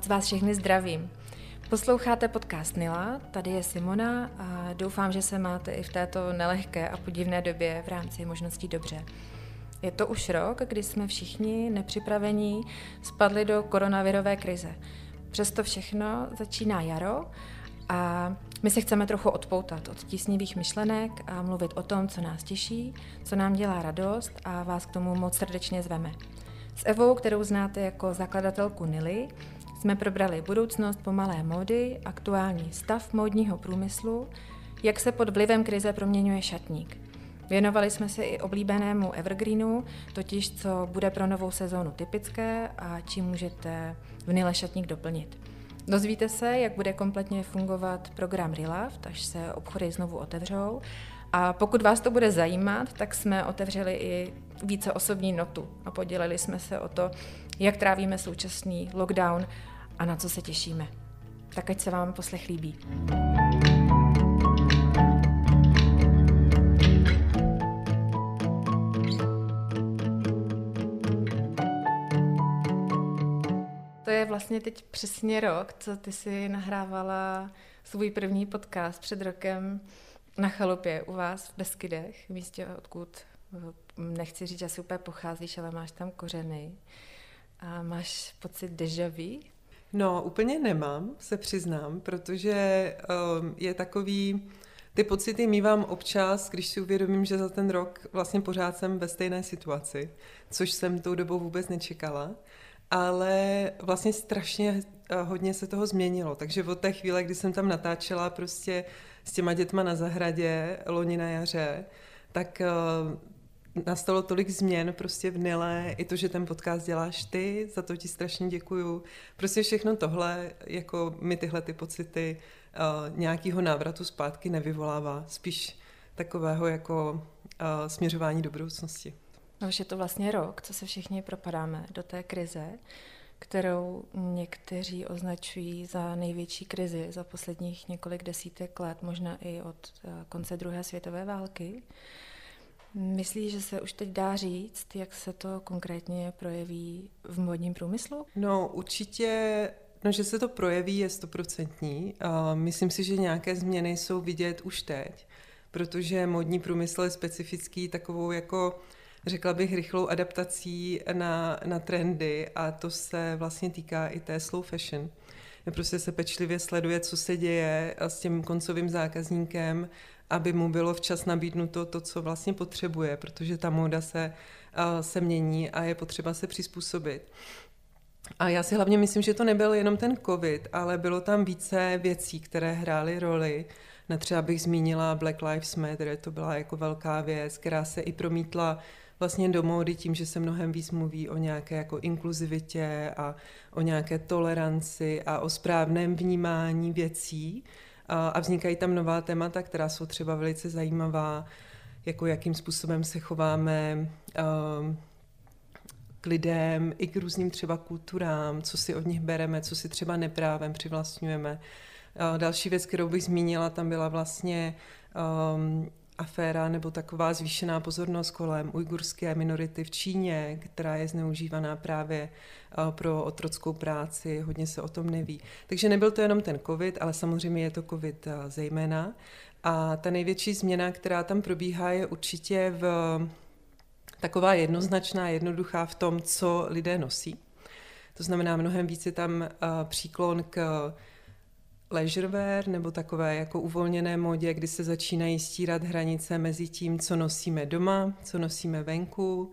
Moc vás všechny zdravím. Posloucháte podcast Nila, tady je Simona a doufám, že se máte i v této nelehké a podivné době v rámci možností dobře. Je to už rok, kdy jsme všichni nepřipravení spadli do koronavirové krize. Přesto všechno začíná jaro a my se chceme trochu odpoutat od tísnivých myšlenek a mluvit o tom, co nás těší, co nám dělá radost a vás k tomu moc srdečně zveme. S Evou, kterou znáte jako zakladatelku Nily, jsme probrali budoucnost pomalé módy, aktuální stav módního průmyslu, jak se pod vlivem krize proměňuje šatník. Věnovali jsme se i oblíbenému evergreenu, totiž co bude pro novou sezónu typické a čím můžete v Nile šatník doplnit. Dozvíte se, jak bude kompletně fungovat program Relaft, až se obchody znovu otevřou. A pokud vás to bude zajímat, tak jsme otevřeli i více osobní notu a podělili jsme se o to, jak trávíme současný lockdown a na co se těšíme. Tak ať se vám poslech líbí. To je vlastně teď přesně rok, co ty si nahrávala svůj první podcast před rokem na chalupě u vás v Beskydech, v místě, odkud nechci říct, že asi úplně pocházíš, ale máš tam kořeny. A máš pocit deja vu? No, úplně nemám, se přiznám, protože um, je takový, ty pocity mývám občas, když si uvědomím, že za ten rok vlastně pořád jsem ve stejné situaci, což jsem tou dobou vůbec nečekala, ale vlastně strašně uh, hodně se toho změnilo, takže od té chvíle, kdy jsem tam natáčela prostě s těma dětma na zahradě loni na jaře, tak uh, nastalo tolik změn prostě v Nile, i to, že ten podcast děláš ty, za to ti strašně děkuju. Prostě všechno tohle, jako mi tyhle ty pocity uh, nějakého návratu zpátky nevyvolává, spíš takového jako uh, směřování do budoucnosti. No už je to vlastně rok, co se všichni propadáme do té krize, kterou někteří označují za největší krizi za posledních několik desítek let, možná i od konce druhé světové války. Myslíš, že se už teď dá říct, jak se to konkrétně projeví v modním průmyslu? No určitě, no, že se to projeví je stoprocentní. Myslím si, že nějaké změny jsou vidět už teď, protože modní průmysl je specifický takovou jako řekla bych, rychlou adaptací na, na trendy a to se vlastně týká i té slow fashion. Prostě se pečlivě sleduje, co se děje s tím koncovým zákazníkem aby mu bylo včas nabídnuto to, co vlastně potřebuje, protože ta móda se, se mění a je potřeba se přizpůsobit. A já si hlavně myslím, že to nebyl jenom ten covid, ale bylo tam více věcí, které hrály roli. Třeba bych zmínila Black Lives Matter, to byla jako velká věc, která se i promítla vlastně do módy tím, že se mnohem víc mluví o nějaké jako inkluzivitě a o nějaké toleranci a o správném vnímání věcí a vznikají tam nová témata, která jsou třeba velice zajímavá, jako jakým způsobem se chováme k lidem, i k různým třeba kulturám, co si od nich bereme, co si třeba neprávem přivlastňujeme. Další věc, kterou bych zmínila, tam byla vlastně um, aféra nebo taková zvýšená pozornost kolem ujgurské minority v Číně, která je zneužívaná právě eh, pro otrockou práci, hodně se o tom neví. Takže nebyl to jenom ten covid, ale samozřejmě je to covid eh, zejména. A ta největší změna, která tam probíhá, je určitě v taková jednoznačná, jednoduchá v tom, co lidé nosí. To znamená, mnohem více tam eh, příklon k leisurewear nebo takové jako uvolněné modě, kdy se začínají stírat hranice mezi tím, co nosíme doma, co nosíme venku,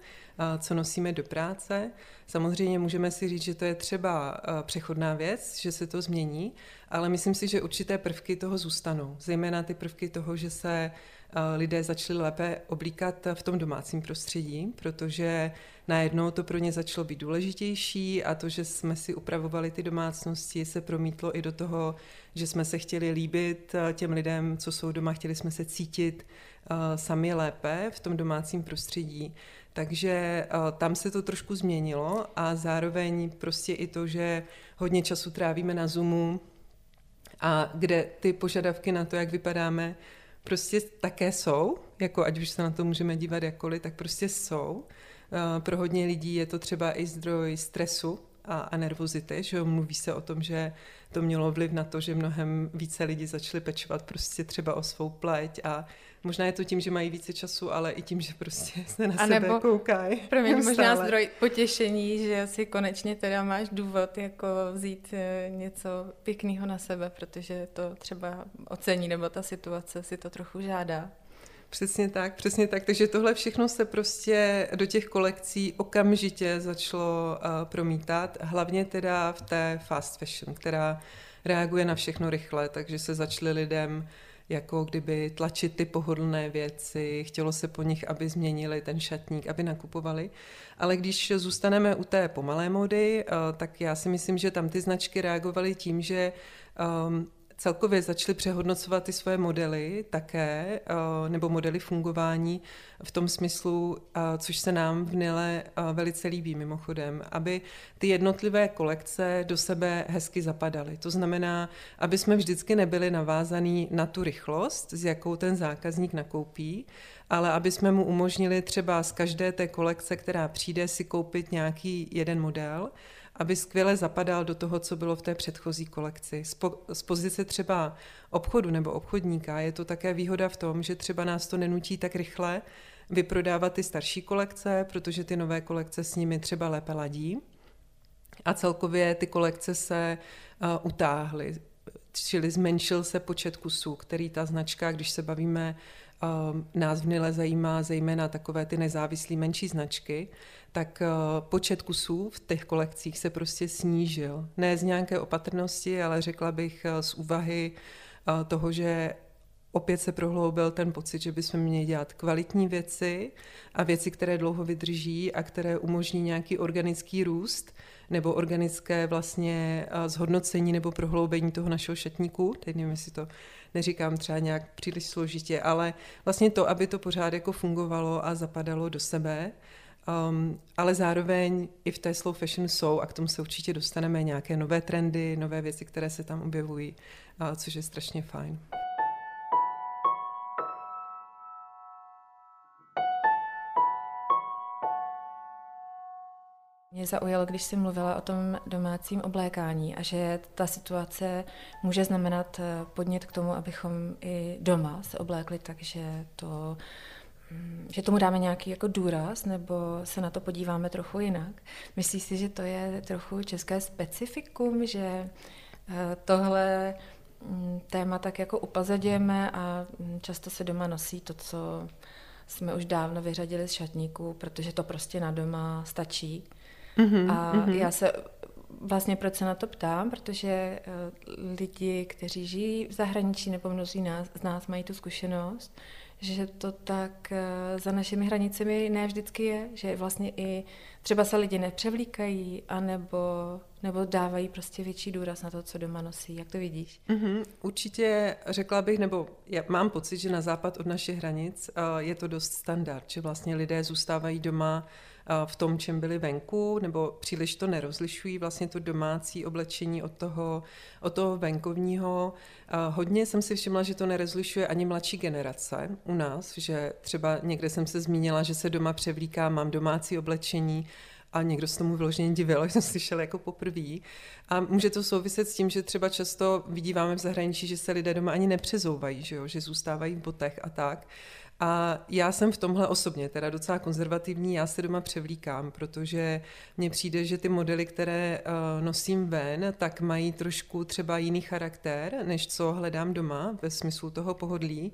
co nosíme do práce. Samozřejmě můžeme si říct, že to je třeba přechodná věc, že se to změní, ale myslím si, že určité prvky toho zůstanou. Zejména ty prvky toho, že se lidé začali lépe oblíkat v tom domácím prostředí, protože najednou to pro ně začalo být důležitější a to, že jsme si upravovali ty domácnosti, se promítlo i do toho, že jsme se chtěli líbit těm lidem, co jsou doma, chtěli jsme se cítit sami lépe v tom domácím prostředí. Takže tam se to trošku změnilo a zároveň prostě i to, že hodně času trávíme na Zoomu a kde ty požadavky na to, jak vypadáme, prostě také jsou, jako ať už se na to můžeme dívat jakkoliv, tak prostě jsou. Eh, pro hodně lidí je to třeba i zdroj stresu a, a nervozity, že jo, mluví se o tom, že to mělo vliv na to, že mnohem více lidi začali pečovat prostě třeba o svou pleť a možná je to tím, že mají více času, ale i tím, že prostě se na a sebe nebo, koukají. Pro mě možná zdroj potěšení, že si konečně teda máš důvod jako vzít eh, něco pěkného na sebe, protože to třeba ocení nebo ta situace si to trochu žádá. Přesně tak, přesně tak. Takže tohle všechno se prostě do těch kolekcí okamžitě začalo uh, promítat, hlavně teda v té fast fashion, která reaguje na všechno rychle, takže se začaly lidem jako kdyby tlačit ty pohodlné věci, chtělo se po nich, aby změnili ten šatník, aby nakupovali. Ale když zůstaneme u té pomalé mody, uh, tak já si myslím, že tam ty značky reagovaly tím, že um, celkově začali přehodnocovat ty svoje modely také, eh, nebo modely fungování v tom smyslu, eh, což se nám v Nile eh, velice líbí mimochodem, aby ty jednotlivé kolekce do sebe hezky zapadaly. To znamená, aby jsme vždycky nebyli navázaný na tu rychlost, s jakou ten zákazník nakoupí, ale aby jsme mu umožnili třeba z každé té kolekce, která přijde, si koupit nějaký jeden model, aby skvěle zapadal do toho, co bylo v té předchozí kolekci. Z, po, z pozice třeba obchodu nebo obchodníka je to také výhoda v tom, že třeba nás to nenutí tak rychle vyprodávat ty starší kolekce, protože ty nové kolekce s nimi třeba lépe ladí. A celkově ty kolekce se uh, utáhly, čili zmenšil se počet kusů, který ta značka, když se bavíme, uh, nás v Nile zajímá zejména takové ty nezávislé menší značky, tak eh, počet kusů v těch kolekcích se prostě snížil. Ne z nějaké opatrnosti, ale řekla bych eh, z úvahy eh, toho, že opět se prohloubil ten pocit, že bychom měli dělat kvalitní věci a věci, které dlouho vydrží a které umožní nějaký organický růst nebo organické vlastně zhodnocení nebo prohloubení toho našeho šatníku. Teď nevím, jestli to neříkám třeba nějak příliš složitě, ale vlastně to, aby to pořád jako fungovalo a zapadalo do sebe Um, ale zároveň i v té slow fashion jsou, a k tomu se určitě dostaneme, nějaké nové trendy, nové věci, které se tam objevují, uh, což je strašně fajn. Mě zaujalo, když jsi mluvila o tom domácím oblékání a že ta situace může znamenat eh, podnět k tomu, abychom i doma se oblékli tak, že to že tomu dáme nějaký jako důraz, nebo se na to podíváme trochu jinak. Myslíš si, že to je trochu české specifikum, že eh, tohle mm, téma tak jako upazadíme a mm, často se doma nosí to, co jsme už dávno vyřadili z šatníků, protože to prostě na doma stačí. Mm-hmm, a mm-hmm. já se vlastně proč se na to ptám, protože eh, lidi, kteří žijí v zahraničí nebo mnozí nás, z nás mají tu zkušenost, že to tak eh, za našimi hranicemi ne vždycky je, že vlastně i třeba se lidi nepřevlíkají, anebo, nebo dávají prostě větší důraz na to, co doma nosí. Jak to vidíš? Mm-hmm, určitě řekla bych, nebo já mám pocit, že na západ od našich hranic uh, je to dost standard, že vlastně lidé zůstávají doma v tom, čem byli venku, nebo příliš to nerozlišují, vlastně to domácí oblečení od toho, od toho venkovního. Hodně jsem si všimla, že to nerozlišuje ani mladší generace u nás, že třeba někde jsem se zmínila, že se doma převlíká, mám domácí oblečení, a někdo se tomu vyloženě divil, jsem slyšel jako poprvé. A může to souviset s tím, že třeba často vidíváme v zahraničí, že se lidé doma ani nepřezouvají, že, jo? že zůstávají v botech a tak. A já jsem v tomhle osobně teda docela konzervativní, já se doma převlíkám, protože mně přijde, že ty modely, které uh, nosím ven, tak mají trošku třeba jiný charakter, než co hledám doma ve smyslu toho pohodlí.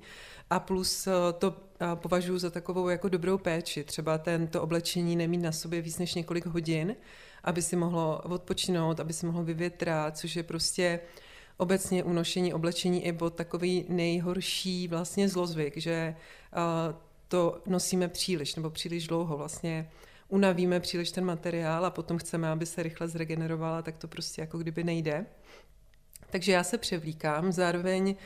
A plus uh, to uh, považuji za takovou jako dobrou péči. Třeba tento oblečení nemít na sobě víc než několik hodin, aby si mohlo odpočinout, aby si mohlo vyvětrat, což je prostě obecně unošení oblečení i bod takový nejhorší vlastně zlozvyk, že to nosíme příliš nebo příliš dlouho vlastně unavíme příliš ten materiál a potom chceme, aby se rychle zregenerovala, tak to prostě jako kdyby nejde. Takže já se převlíkám, zároveň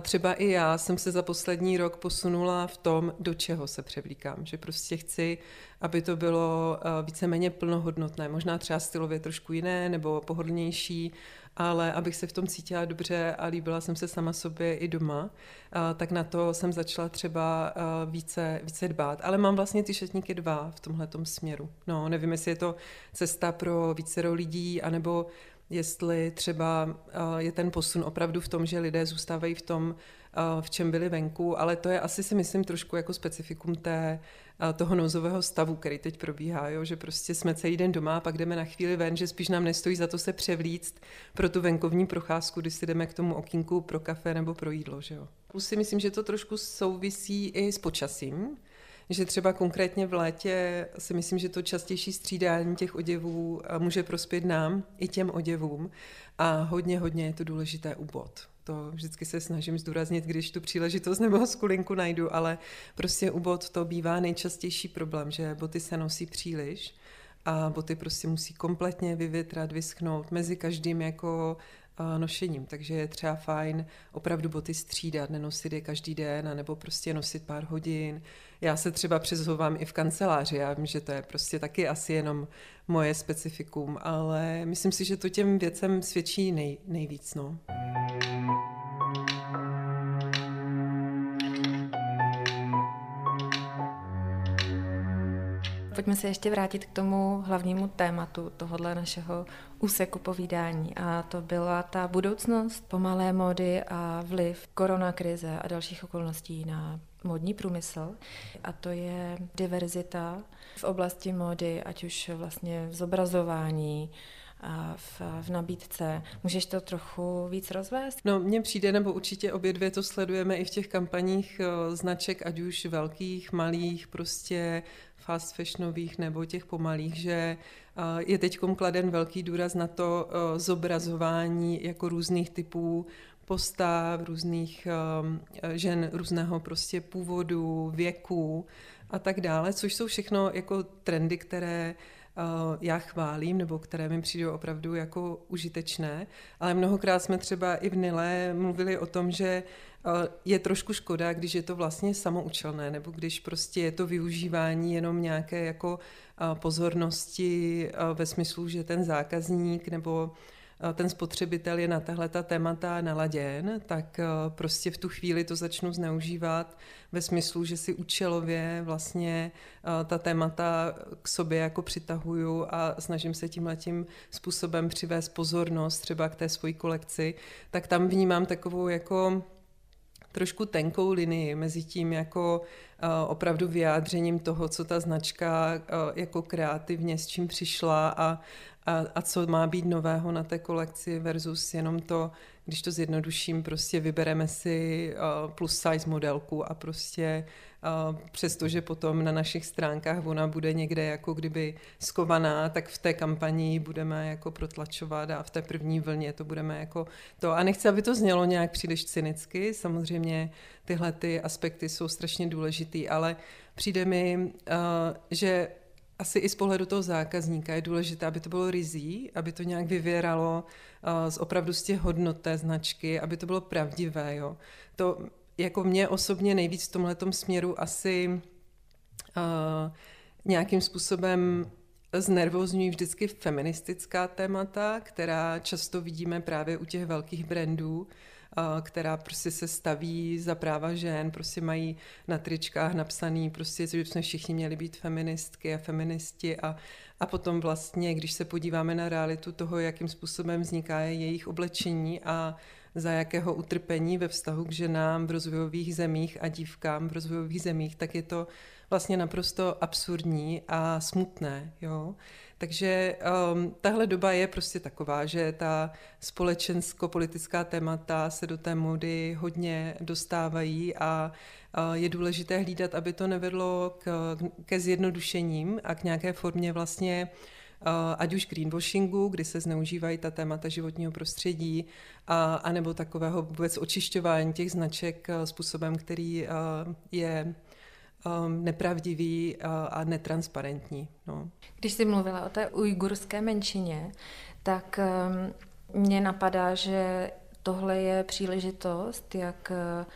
třeba i já jsem se za poslední rok posunula v tom, do čeho se převlíkám. Že prostě chci, aby to bylo víceméně plnohodnotné, možná třeba stylově trošku jiné nebo pohodlnější, ale abych se v tom cítila dobře a líbila jsem se sama sobě i doma, tak na to jsem začala třeba více, více dbát. Ale mám vlastně ty šatníky dva v tomhle směru. No, nevím, jestli je to cesta pro více lidí, anebo jestli třeba je ten posun opravdu v tom, že lidé zůstávají v tom, v čem byli venku, ale to je asi si myslím trošku jako specifikum té, toho nouzového stavu, který teď probíhá, jo? že prostě jsme celý den doma, pak jdeme na chvíli ven, že spíš nám nestojí za to se převlíct pro tu venkovní procházku, když si jdeme k tomu okínku pro kafe nebo pro jídlo. Že jo? Plus si myslím, že to trošku souvisí i s počasím, že třeba konkrétně v létě si myslím, že to častější střídání těch oděvů může prospět nám i těm oděvům a hodně, hodně je to důležité u bot. To vždycky se snažím zdůraznit, když tu příležitost nebo skulinku najdu, ale prostě u bot to bývá nejčastější problém, že boty se nosí příliš a boty prostě musí kompletně vyvětrat, vyschnout mezi každým jako nošením, takže je třeba fajn opravdu boty střídat, nenosit je každý den, nebo prostě nosit pár hodin. Já se třeba přezouvám i v kanceláři, já vím, že to je prostě taky asi jenom moje specifikum, ale myslím si, že to těm věcem svědčí nej, nejvíc. No. Pojďme se ještě vrátit k tomu hlavnímu tématu tohohle našeho úseku povídání. A to byla ta budoucnost pomalé módy a vliv koronakrize a dalších okolností na modní průmysl. A to je diverzita v oblasti módy, ať už vlastně v zobrazování, v, v nabídce. Můžeš to trochu víc rozvést? No, mně přijde, nebo určitě obě dvě to sledujeme i v těch kampaních eh, značek, ať už velkých, malých, prostě fast fashionových nebo těch pomalých, že eh, je teď kladen velký důraz na to eh, zobrazování jako různých typů postav, různých žen různého prostě původu, věku a tak dále, což jsou všechno jako trendy, které já chválím, nebo které mi přijdou opravdu jako užitečné, ale mnohokrát jsme třeba i v Nile mluvili o tom, že eh, je trošku škoda, když je to vlastně samoučelné, nebo když prostě je to využívání jenom nějaké jako eh, pozornosti ve smyslu, že ten zákazník nebo ten spotřebitel je na tahle ta témata naladěn, tak prostě v tu chvíli to začnu zneužívat ve smyslu, že si účelově vlastně ta témata k sobě jako přitahuju a snažím se tím tím způsobem přivést pozornost třeba k té svojí kolekci, tak tam vnímám takovou jako trošku tenkou linii mezi tím jako opravdu vyjádřením toho, co ta značka jako kreativně s čím přišla a, a, a co má být nového na té kolekci versus jenom to, když to zjednoduším, prostě vybereme si uh, plus size modelku a prostě uh, přestože potom na našich stránkách ona bude někde jako kdyby skovaná, tak v té kampani budeme jako protlačovat a v té první vlně to budeme jako to. A nechci, aby to znělo nějak příliš cynicky, samozřejmě tyhle ty aspekty jsou strašně důležitý, ale přijde mi, uh, že asi i z pohledu toho zákazníka je důležité, aby to bylo rizí, aby to nějak vyvěralo uh, z opravdu z těch hodnot té značky, aby to bylo pravdivé. Jo. To jako mě osobně nejvíc v tomhle směru asi uh, nějakým způsobem znervozňují vždycky feministická témata, která často vidíme právě u těch velkých brandů, která prostě se staví za práva žen, prostě mají na tričkách napsaný, prostě, že jsme všichni měli být feministky a feministi a, a potom vlastně, když se podíváme na realitu toho, jakým způsobem vzniká jejich oblečení a za jakého utrpení ve vztahu k ženám v rozvojových zemích a dívkám v rozvojových zemích, tak je to vlastně naprosto absurdní a smutné. Jo? Takže um, tahle doba je prostě taková, že ta společensko-politická témata se do té mody hodně dostávají a uh, je důležité hlídat, aby to nevedlo k, ke zjednodušením a k nějaké formě vlastně uh, ať už greenwashingu, kdy se zneužívají ta témata životního prostředí, a, anebo takového vůbec očišťování těch značek uh, způsobem, který je um, nepravdivý uh, a netransparentní. No. Když jsi mluvila o té ujgurské menšině, tak um, mně napadá, že tohle je příležitost, jak eh,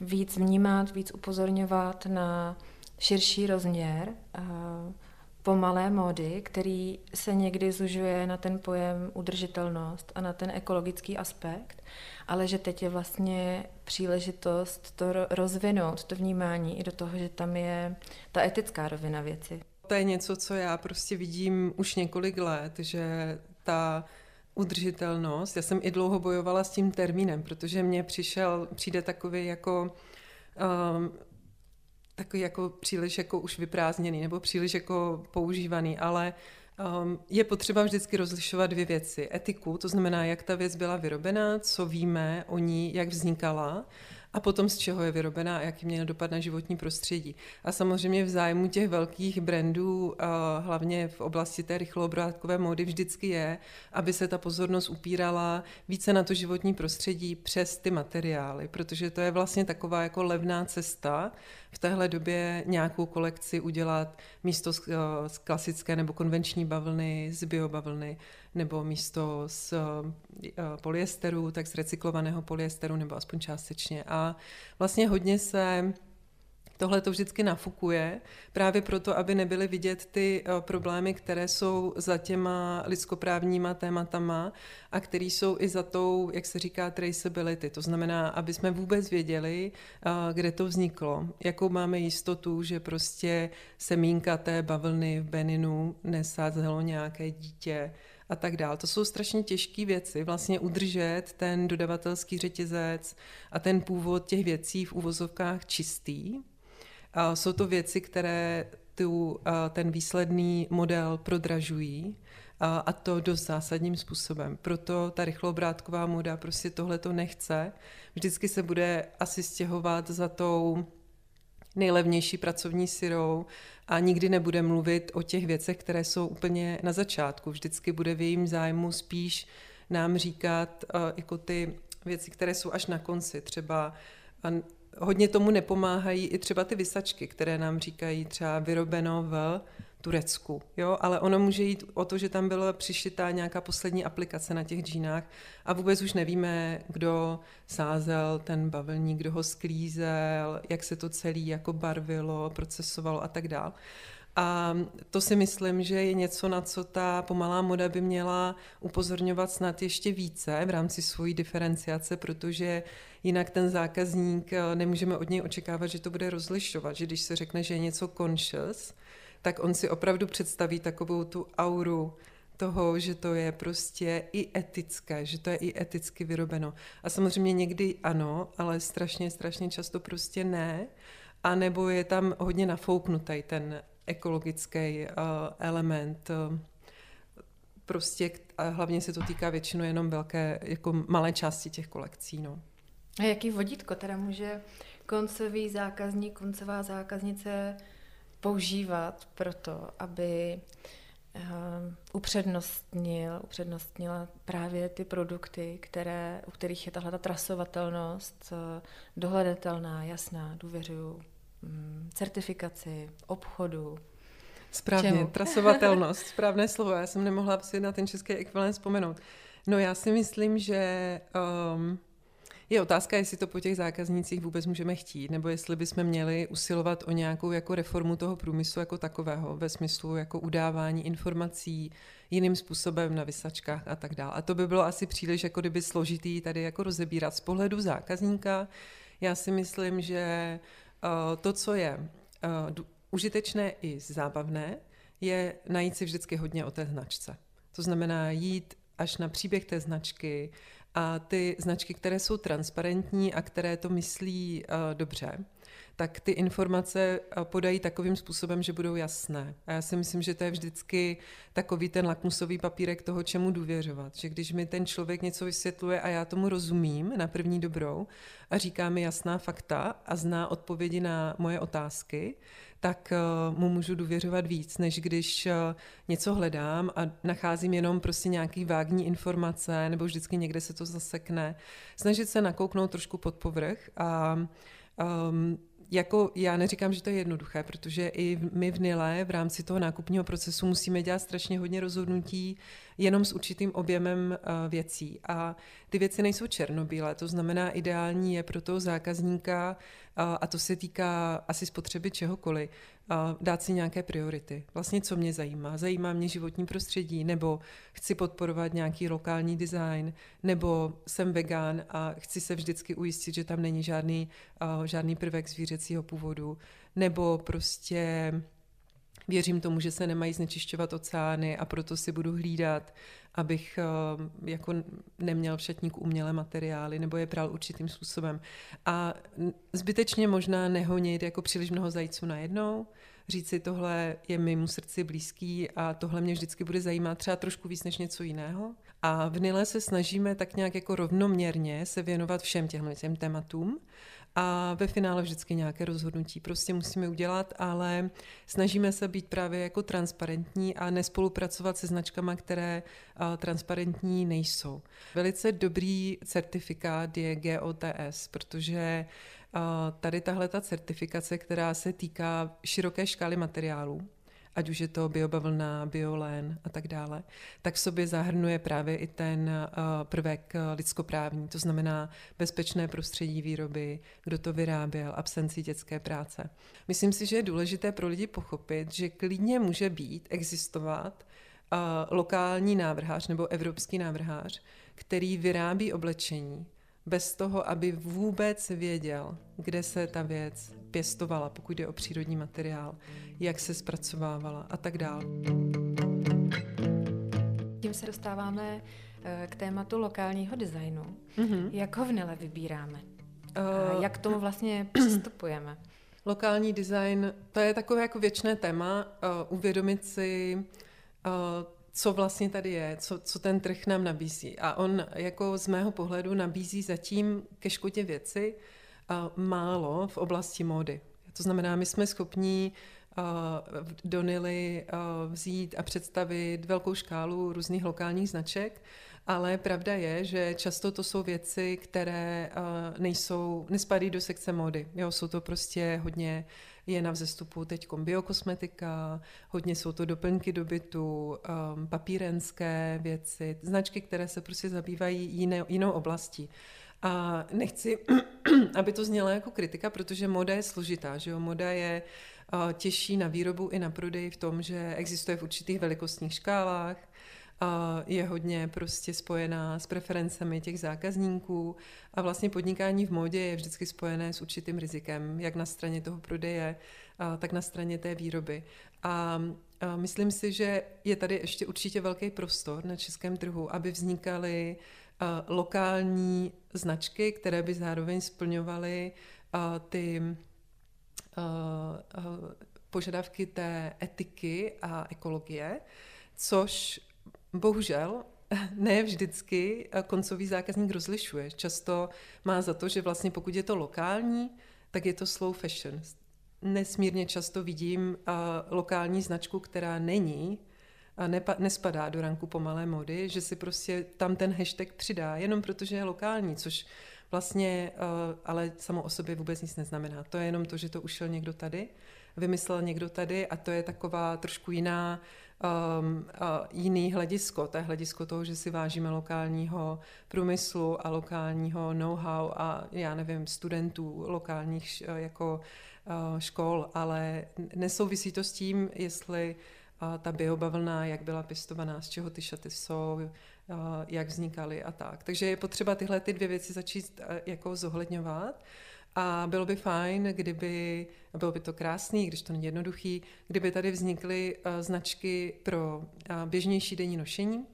víc vnímat, víc upozorňovat na širší rozměr eh, pomalé módy, který se někdy zužuje na ten pojem udržitelnost a na ten ekologický aspekt, ale že teď je vlastně příležitost to rozvinout, to vnímání i do toho, že tam je ta etická rovina věci. To je něco, co já prostě vidím už několik let, že ta udržitelnost, já jsem i dlouho bojovala s tím termínem, protože mně přišel, přijde takový jako um, takový jako příliš jako už vyprázdněný nebo příliš jako používaný, ale um, je potřeba vždycky rozlišovat dvě věci. Etiku, to znamená, jak ta věc byla vyrobena, co víme o ní, jak vznikala a potom z čeho je vyrobená a jaký měl dopad na životní prostředí. A samozřejmě v zájmu těch velkých brandů, hlavně v oblasti té rychloobrátkové módy, vždycky je, aby se ta pozornost upírala více na to životní prostředí přes ty materiály, protože to je vlastně taková jako levná cesta v téhle době nějakou kolekci udělat místo z, z klasické nebo konvenční bavlny, z biobavlny, nebo místo z eh, polyesteru, tak z recyklovaného polyesteru, nebo aspoň částečně. A vlastně hodně se Tohle to vždycky nafukuje, právě proto, aby nebyly vidět ty eh, problémy, které jsou za těma lidskoprávníma tématama a které jsou i za tou, jak se říká, traceability. To znamená, aby jsme vůbec věděli, eh, kde to vzniklo, jakou máme jistotu, že prostě semínka té bavlny v Beninu nesázelo nějaké dítě, a tak dále. To jsou strašně těžké věci, vlastně udržet ten dodavatelský řetězec a ten původ těch věcí v uvozovkách čistý. Jsou to věci, které tu, ten výsledný model prodražují a to dost zásadním způsobem. Proto ta rychlobrátková moda prostě tohle to nechce. Vždycky se bude asi stěhovat za tou nejlevnější pracovní syrou a nikdy nebude mluvit o těch věcech, které jsou úplně na začátku. Vždycky bude v jejím zájmu spíš nám říkat jako ty věci, které jsou až na konci. Třeba hodně tomu nepomáhají i třeba ty vysačky, které nám říkají třeba vyrobeno v Turecku, jo, ale ono může jít o to, že tam byla přišitá nějaká poslední aplikace na těch džínách a vůbec už nevíme, kdo sázel ten bavlník, kdo ho sklízel, jak se to celý jako barvilo, procesovalo a tak dál. A to si myslím, že je něco, na co ta pomalá moda by měla upozorňovat snad ještě více v rámci svojí diferenciace, protože jinak ten zákazník eh, nemůžeme od něj očekávat, že to bude rozlišovat, že když se řekne, že je něco conscious, tak on si opravdu představí takovou tu auru toho, že to je prostě i etické, že to je i eticky vyrobeno. A samozřejmě někdy ano, ale strašně, strašně často prostě ne. A nebo je tam hodně nafouknutý ten ekologický uh, element. Uh, prostě a hlavně se to týká většinou jenom velké, jako malé části těch kolekcí. No. A jaký vodítko teda může koncový zákazník, koncová zákaznice používat pro to, aby uh, upřednostnil, upřednostnila právě ty produkty, které, u kterých je tahle trasovatelnost uh, dohledatelná, jasná, důvěřuju certifikaci, obchodu. Správně, Čemu? trasovatelnost, správné slovo. Já jsem nemohla si na ten český ekvivalent vzpomenout. No já si myslím, že um, je otázka, jestli to po těch zákaznících vůbec můžeme chtít, nebo jestli bychom měli usilovat o nějakou jako reformu toho průmyslu jako takového, ve smyslu jako udávání informací jiným způsobem na vysačkách a tak dále. A to by bylo asi příliš jako kdyby složitý tady jako rozebírat. Z pohledu zákazníka já si myslím, že to, co je uh, užitečné i zábavné, je najít si vždycky hodně o té značce. To znamená jít až na příběh té značky, a ty značky, které jsou transparentní a které to myslí uh, dobře, tak ty informace uh, podají takovým způsobem, že budou jasné. A já si myslím, že to je vždycky takový ten lakmusový papírek toho, čemu důvěřovat. Že když mi ten člověk něco vysvětluje a já tomu rozumím na první dobrou a říká mi jasná fakta a zná odpovědi na moje otázky, tak uh, mu můžu důvěřovat víc, než když uh, něco hledám a nacházím jenom prostě nějaký vágní informace, nebo vždycky někde se to zasekne. Snažit se nakouknout trošku pod povrch a um, jako já neříkám, že to je jednoduché, protože i my v Nile v rámci toho nákupního procesu musíme dělat strašně hodně rozhodnutí, jenom s určitým objemem věcí. A ty věci nejsou černobílé, to znamená, ideální je pro toho zákazníka, a to se týká asi spotřeby čehokoliv, dát si nějaké priority. Vlastně, co mě zajímá. Zajímá mě životní prostředí, nebo chci podporovat nějaký lokální design, nebo jsem vegan a chci se vždycky ujistit, že tam není žádný, žádný prvek zvířecího původu, nebo prostě věřím tomu, že se nemají znečišťovat oceány a proto si budu hlídat, abych jako neměl v šatníku umělé materiály nebo je pral určitým způsobem. A zbytečně možná nehonit jako příliš mnoho zajíců najednou, říct si, tohle je mému srdci blízký a tohle mě vždycky bude zajímat třeba trošku víc než něco jiného. A v Nile se snažíme tak nějak jako rovnoměrně se věnovat všem těmhle těm tématům a ve finále vždycky nějaké rozhodnutí prostě musíme udělat, ale snažíme se být právě jako transparentní a nespolupracovat se značkami, které transparentní nejsou. Velice dobrý certifikát je GOTS, protože tady tahle ta certifikace, která se týká široké škály materiálů, ať už je to biobavlna, biolén a tak dále, tak v sobě zahrnuje právě i ten prvek lidskoprávní, to znamená bezpečné prostředí výroby, kdo to vyráběl, absenci dětské práce. Myslím si, že je důležité pro lidi pochopit, že klidně může být, existovat lokální návrhář nebo evropský návrhář, který vyrábí oblečení, bez toho, aby vůbec věděl, kde se ta věc pěstovala, pokud jde o přírodní materiál, jak se zpracovávala a tak dále. Tím se dostáváme eh, k tématu lokálního designu. Mm-hmm. Jak ho v Nile vybíráme? Uh, jak k tomu vlastně přistupujeme? Lokální design, to je takové jako věčné téma, uh, uvědomit si, uh, co vlastně tady je, co, co ten trh nám nabízí. A on jako z mého pohledu nabízí zatím ke škodě věci a málo v oblasti módy. To znamená, my jsme schopní do Nily vzít a představit velkou škálu různých lokálních značek, ale pravda je, že často to jsou věci, které nejsou, nespadají do sekce módy. Jo, jsou to prostě hodně je na vzestupu teď biokosmetika, hodně jsou to doplňky do bytu, um, papírenské věci, značky, které se prostě zabývají jiné, jinou oblastí. A nechci, aby to znělo jako kritika, protože moda je složitá, že jo? Moda je uh, těžší na výrobu i na prodej v tom, že existuje v určitých velikostních škálách, je hodně prostě spojená s preferencemi těch zákazníků a vlastně podnikání v módě je vždycky spojené s určitým rizikem, jak na straně toho prodeje, tak na straně té výroby. A myslím si, že je tady ještě určitě velký prostor na českém trhu, aby vznikaly lokální značky, které by zároveň splňovaly ty požadavky té etiky a ekologie, což Bohužel ne vždycky koncový zákazník rozlišuje. Často má za to, že vlastně pokud je to lokální, tak je to slow fashion. Nesmírně často vidím lokální značku, která není a nepa, nespadá do ranku pomalé mody, že si prostě tam ten hashtag přidá, jenom protože je lokální, což vlastně ale samo o sobě vůbec nic neznamená. To je jenom to, že to ušel někdo tady, vymyslel někdo tady a to je taková trošku jiná um, uh, jiný hledisko. To je hledisko toho, že si vážíme lokálního průmyslu a lokálního know-how a já nevím, studentů lokálních uh, jako uh, škol, ale nesouvisí to s tím, jestli uh, ta biobavlna, jak byla pěstovaná, z čeho ty šaty jsou, uh, jak vznikaly a tak. Takže je potřeba tyhle ty dvě věci začít uh, jako zohledňovat. A bylo by fajn, kdyby, bylo by to krásný, když to není jednoduchý, kdyby tady vznikly uh, značky pro uh, běžnější denní nošení,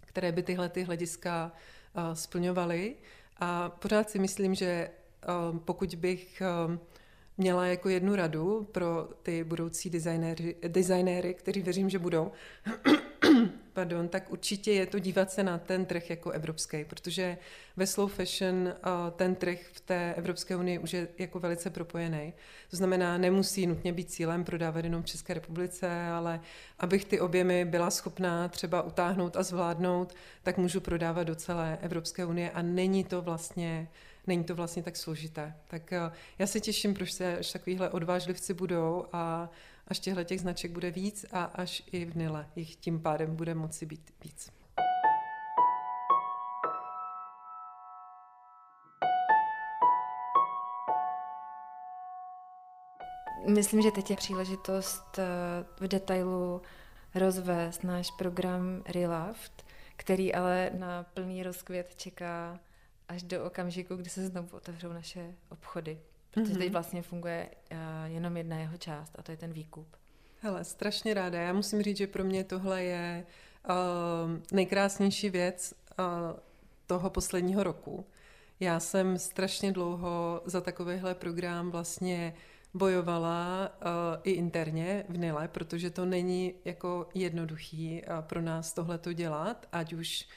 které by tyhle ty hlediska uh, splňovaly. A pořád si myslím, že pokud bych měla jako jednu radu pro ty budoucí designéry, designéry kteří věřím, že budou, pardon, tak určitě je to dívat se na ten trh jako evropský, protože ve slow fashion ten trh v té Evropské unii už je jako velice propojený. To znamená, nemusí nutně být cílem prodávat jenom v České republice, ale abych ty objemy byla schopná třeba utáhnout a zvládnout, tak můžu prodávat do celé Evropské unie a není to vlastně není to vlastně tak složité. Tak já se těším, proč se až takovýhle odvážlivci budou a až těchto těch značek bude víc a až i v Nile jich tím pádem bude moci být víc. Myslím, že teď je příležitost eh, v detailu rozvést náš program Relaft, který ale na plný rozkvět čeká až do okamžiku, kdy se znovu otevřou naše obchody. Protože mm-hmm. teď vlastně funguje uh, jenom jedna jeho část a to je ten výkup. Hele, strašně ráda. Já musím říct, že pro mě tohle je uh, nejkrásnější věc uh, toho posledního roku. Já jsem strašně dlouho za takovýhle program vlastně bojovala uh, i interně v Nile, protože to není jako jednoduchý uh, pro nás tohle to dělat, ať už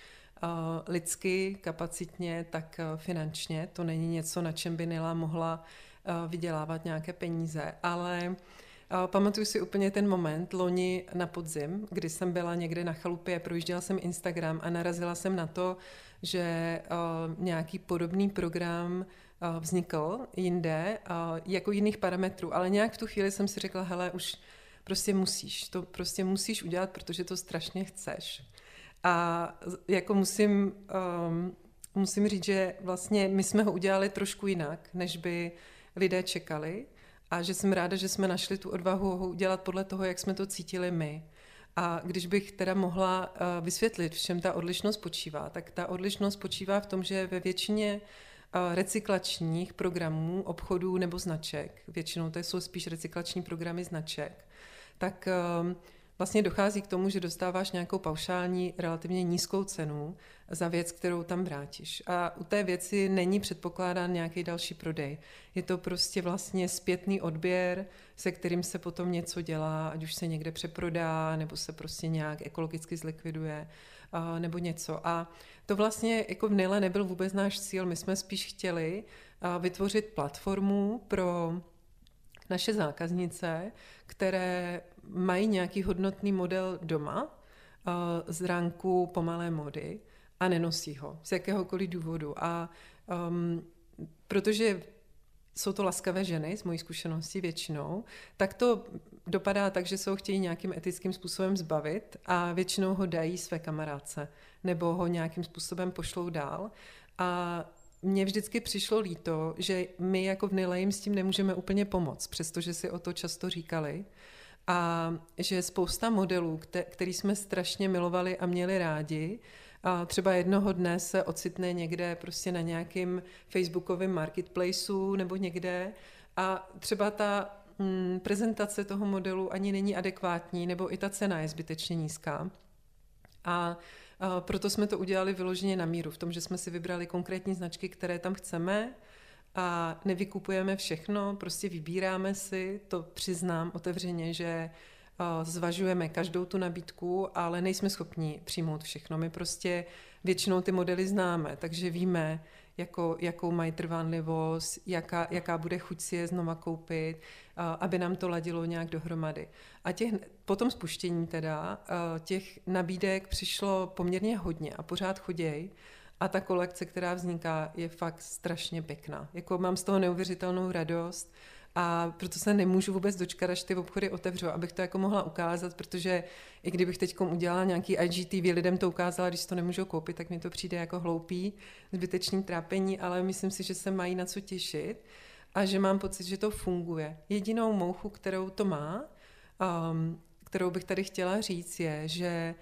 uh, lidsky, kapacitně, tak uh, finančně. To není něco, na čem by Nila mohla uh, vydělávat nějaké peníze, ale uh, Pamatuju si úplně ten moment loni na podzim, kdy jsem byla někde na chalupě, projížděla jsem Instagram a narazila jsem na to, že uh, nějaký podobný program uh, vznikl jinde, uh, jako jiných parametrů, ale nějak v tu chvíli jsem si řekla, hele, už prostě musíš, to prostě musíš udělat, protože to strašně chceš. A jako musím, um, musím říct, že vlastně my jsme ho udělali trošku jinak, než by lidé čekali a že jsem ráda, že jsme našli tu odvahu ho udělat podle toho, jak jsme to cítili my. A když bych teda mohla uh, vysvětlit, v čem ta odlišnost spočívá, tak ta odlišnost spočívá v tom, že ve většině uh, recyklačních programů, obchodů nebo značek, většinou to jsou spíš recyklační programy značek, tak uh, vlastně dochází k tomu, že dostáváš nějakou paušální, relativně nízkou cenu za věc, kterou tam vrátíš. A u té věci není předpokládán nějaký další prodej. Je to prostě vlastně zpětný odběr, se kterým se potom něco dělá, ať už se někde přeprodá, nebo se prostě nějak ekologicky zlikviduje, nebo něco. A to vlastně jako v Nile nebyl vůbec náš cíl. My jsme spíš chtěli vytvořit platformu pro naše zákaznice, které mají nějaký hodnotný model doma z ránku pomalé mody a nenosí ho z jakéhokoliv důvodu. A um, protože jsou to laskavé ženy, z mojí zkušenosti většinou, tak to dopadá tak, že se ho chtějí nějakým etickým způsobem zbavit a většinou ho dají své kamarádce nebo ho nějakým způsobem pošlou dál. A mně vždycky přišlo líto, že my jako v Nile jim s tím nemůžeme úplně pomoct, přestože si o to často říkali. A že spousta modelů, který jsme strašně milovali a měli rádi, a třeba jednoho dne se ocitne někde prostě na nějakým facebookovém marketplaceu nebo někde a třeba ta mm, prezentace toho modelu ani není adekvátní nebo i ta cena je zbytečně nízká. A a proto jsme to udělali vyloženě na míru, v tom, že jsme si vybrali konkrétní značky, které tam chceme a nevykupujeme všechno, prostě vybíráme si, to přiznám otevřeně, že zvažujeme každou tu nabídku, ale nejsme schopni přijmout všechno. My prostě většinou ty modely známe, takže víme, jako, jakou mají trvanlivost, jaká, jaká bude chuť si je znova koupit, aby nám to ladilo nějak dohromady. A těch, po tom spuštění teda těch nabídek přišlo poměrně hodně a pořád choděj. A ta kolekce, která vzniká, je fakt strašně pěkná. Jako mám z toho neuvěřitelnou radost. A proto se nemůžu vůbec dočkat, až ty obchody otevřou, abych to jako mohla ukázat, protože i kdybych teď udělala nějaký IGTV, lidem to ukázala, když to nemůžou koupit, tak mi to přijde jako hloupý, zbytečný trápení, ale myslím si, že se mají na co těšit a že mám pocit, že to funguje. Jedinou mouchu, kterou to má, um, kterou bych tady chtěla říct, je, že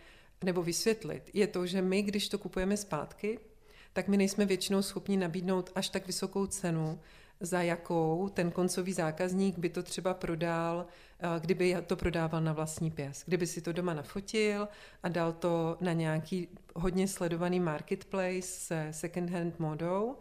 nebo vysvětlit, je to, že my, když to kupujeme zpátky, tak my nejsme většinou schopni nabídnout až tak vysokou cenu, za jakou ten koncový zákazník by to třeba prodal, eh, kdyby to prodával na vlastní pěs. Kdyby si to doma nafotil a dal to na nějaký hodně sledovaný marketplace se second hand modou,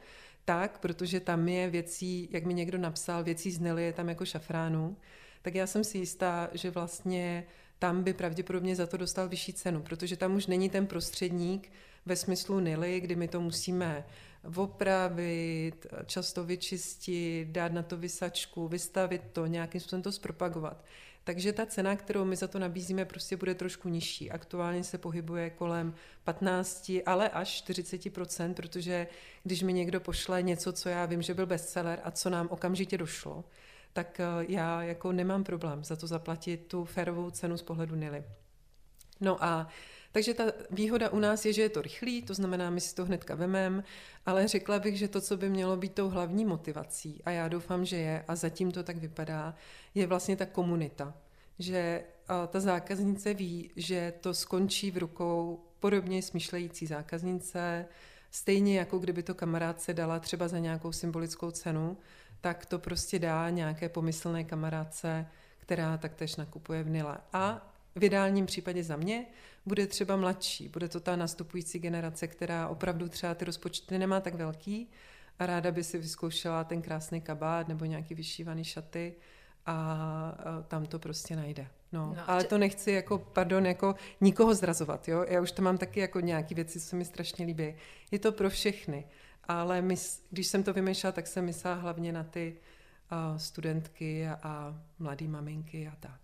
tak, protože tam je věcí, jak mi někdo napsal, věcí z Nelly je tam jako šafránu, tak já jsem si jistá, že vlastně tam by pravděpodobně za to dostal vyšší cenu, protože tam už není ten prostředník ve smyslu Nily, kdy my to musíme opravit, často vyčistit, dát na to vysačku, vystavit to, nějakým způsobem to zpropagovat. Takže ta cena, kterou my za to nabízíme, prostě bude trošku nižší. Aktuálně se pohybuje kolem 15, ale až 40%, protože když mi někdo pošle něco, co já vím, že byl bestseller a co nám okamžitě došlo, tak já jako nemám problém za to zaplatit tu férovou cenu z pohledu Nily. No a takže ta výhoda u nás je, že je to rychlý, to znamená, my si to hnedka vemem, ale řekla bych, že to, co by mělo být tou hlavní motivací, a já doufám, že je, a zatím to tak vypadá, je vlastně ta komunita. Že ta zákaznice ví, že to skončí v rukou podobně smýšlející zákaznice, stejně jako kdyby to kamarádce dala třeba za nějakou symbolickou cenu, tak to prostě dá nějaké pomyslné kamarádce, která taktéž nakupuje v Nile. A v ideálním případě za mě bude třeba mladší, bude to ta nastupující generace, která opravdu třeba ty rozpočty nemá tak velký a ráda by si vyzkoušela ten krásný kabát nebo nějaký vyšívaný šaty a tam to prostě najde. No, no, ale to nechci jako, pardon, jako nikoho zrazovat, jo? Já už to mám taky jako nějaký věci, co se mi strašně líbí. Je to pro všechny, ale my, když jsem to vymýšlela, tak jsem myslela hlavně na ty uh, studentky a, a mladé maminky a tak.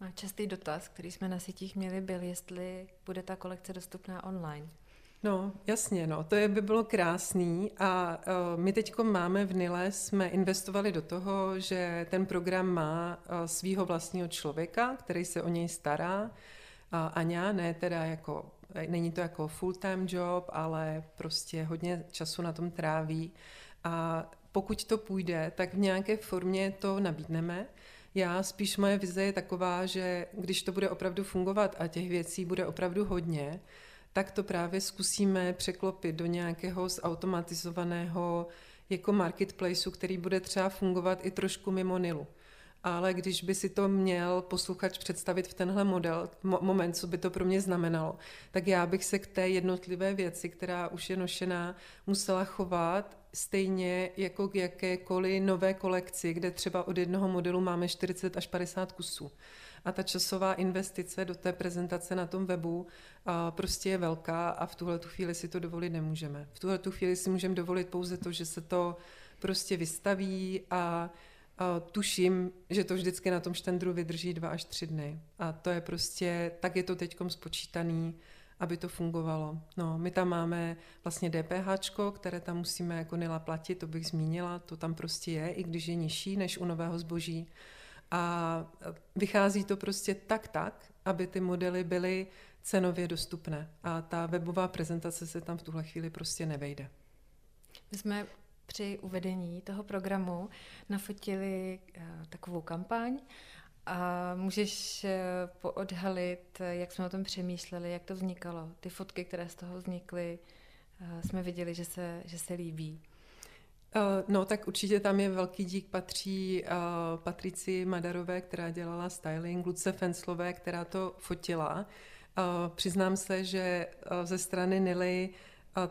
A častý dotaz, který jsme na sítích měli, byl, jestli bude ta kolekce dostupná online. No, jasně, no, to je, by bylo krásný a uh, my teď máme v Nile, jsme investovali do toho, že ten program má uh, svýho vlastního člověka, který se o něj stará. Uh, Aňa, ne teda jako, není to jako full-time job, ale prostě hodně času na tom tráví a pokud to půjde, tak v nějaké formě to nabídneme. Já spíš moje vize je taková, že když to bude opravdu fungovat a těch věcí bude opravdu hodně, tak to právě zkusíme překlopit do nějakého zautomatizovaného jako marketplaceu, který bude třeba fungovat i trošku mimo Nilu. Ale když by si to měl posluchač představit v tenhle model, mo- moment, co by to pro mě znamenalo, tak já bych se k té jednotlivé věci, která už je nošená, musela chovat stejně jako k jakékoliv nové kolekci, kde třeba od jednoho modelu máme 40 až 50 kusů. A ta časová investice do té prezentace na tom webu prostě je velká a v tuhle tu chvíli si to dovolit nemůžeme. V tuhle tu chvíli si můžeme dovolit pouze to, že se to prostě vystaví a a tuším, že to vždycky na tom štendru vydrží dva až tři dny. A to je prostě, tak je to teď spočítaný, aby to fungovalo. No, my tam máme vlastně DPH, které tam musíme jako Nila platit, to bych zmínila, to tam prostě je, i když je nižší než u nového zboží. A vychází to prostě tak tak, aby ty modely byly cenově dostupné. A ta webová prezentace se tam v tuhle chvíli prostě nevejde. My jsme při uvedení toho programu nafotili uh, takovou kampaň a můžeš uh, poodhalit, jak jsme o tom přemýšleli, jak to vznikalo. Ty fotky, které z toho vznikly, uh, jsme viděli, že se, že se líbí. No, tak určitě tam je velký dík patří Patrici Madarové, která dělala styling, Luce Fenslové, která to fotila. Přiznám se, že ze strany Nily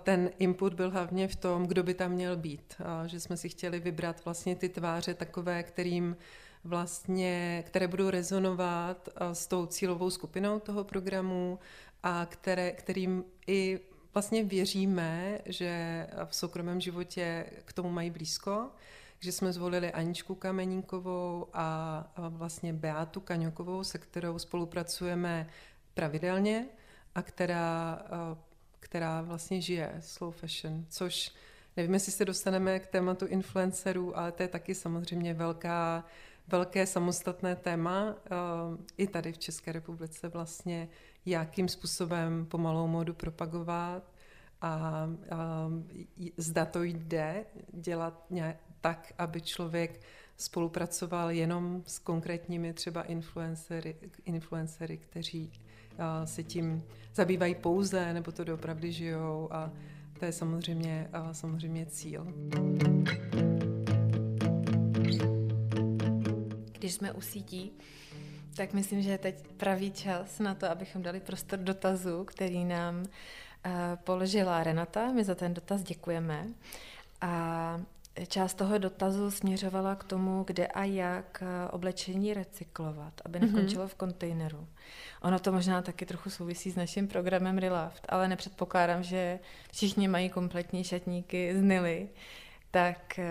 ten input byl hlavně v tom, kdo by tam měl být. Že jsme si chtěli vybrat vlastně ty tváře takové, kterým vlastně, které budou rezonovat s tou cílovou skupinou toho programu a které, kterým i vlastně věříme, že v soukromém životě k tomu mají blízko, že jsme zvolili Aničku Kameníkovou a vlastně Beátu Kaňokovou, se kterou spolupracujeme pravidelně a která která vlastně žije slow fashion, což nevím, jestli se dostaneme k tématu influencerů, ale to je taky samozřejmě velká, velké samostatné téma eh, i tady v České republice vlastně, jakým způsobem pomalou modu propagovat a, a zda to jde dělat nějak tak, aby člověk spolupracoval jenom s konkrétními třeba influencery, influencery kteří se tím zabývají pouze, nebo to doopravdy žijou a to je samozřejmě, samozřejmě cíl. Když jsme u sítí, tak myslím, že je teď pravý čas na to, abychom dali prostor dotazu, který nám položila Renata. My za ten dotaz děkujeme. A Část toho dotazu směřovala k tomu, kde a jak eh, oblečení recyklovat, aby mhm. nekončilo v kontejneru. Ono to možná taky trochu souvisí s naším programem Relaft, ale nepředpokládám, že všichni mají kompletní šatníky z Nily, tak eh,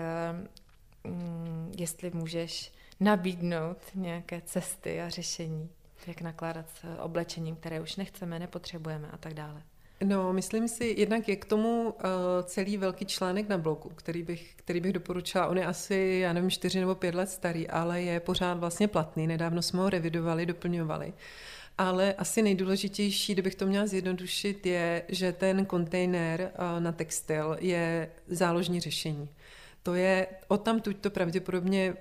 mm, jestli můžeš nabídnout nějaké cesty a řešení, jak nakládat s oblečením, které už nechceme, nepotřebujeme a tak dále. No, myslím si, jednak je k tomu uh, celý velký článek na blogu, který bych, který bych doporučila. On je asi, já nevím, čtyři nebo pět let starý, ale je pořád vlastně platný. Nedávno jsme ho revidovali, doplňovali. Ale asi nejdůležitější, kdybych to měla zjednodušit, je, že ten kontejner uh, na textil je záložní řešení to je, odtamtud to pravděpodobně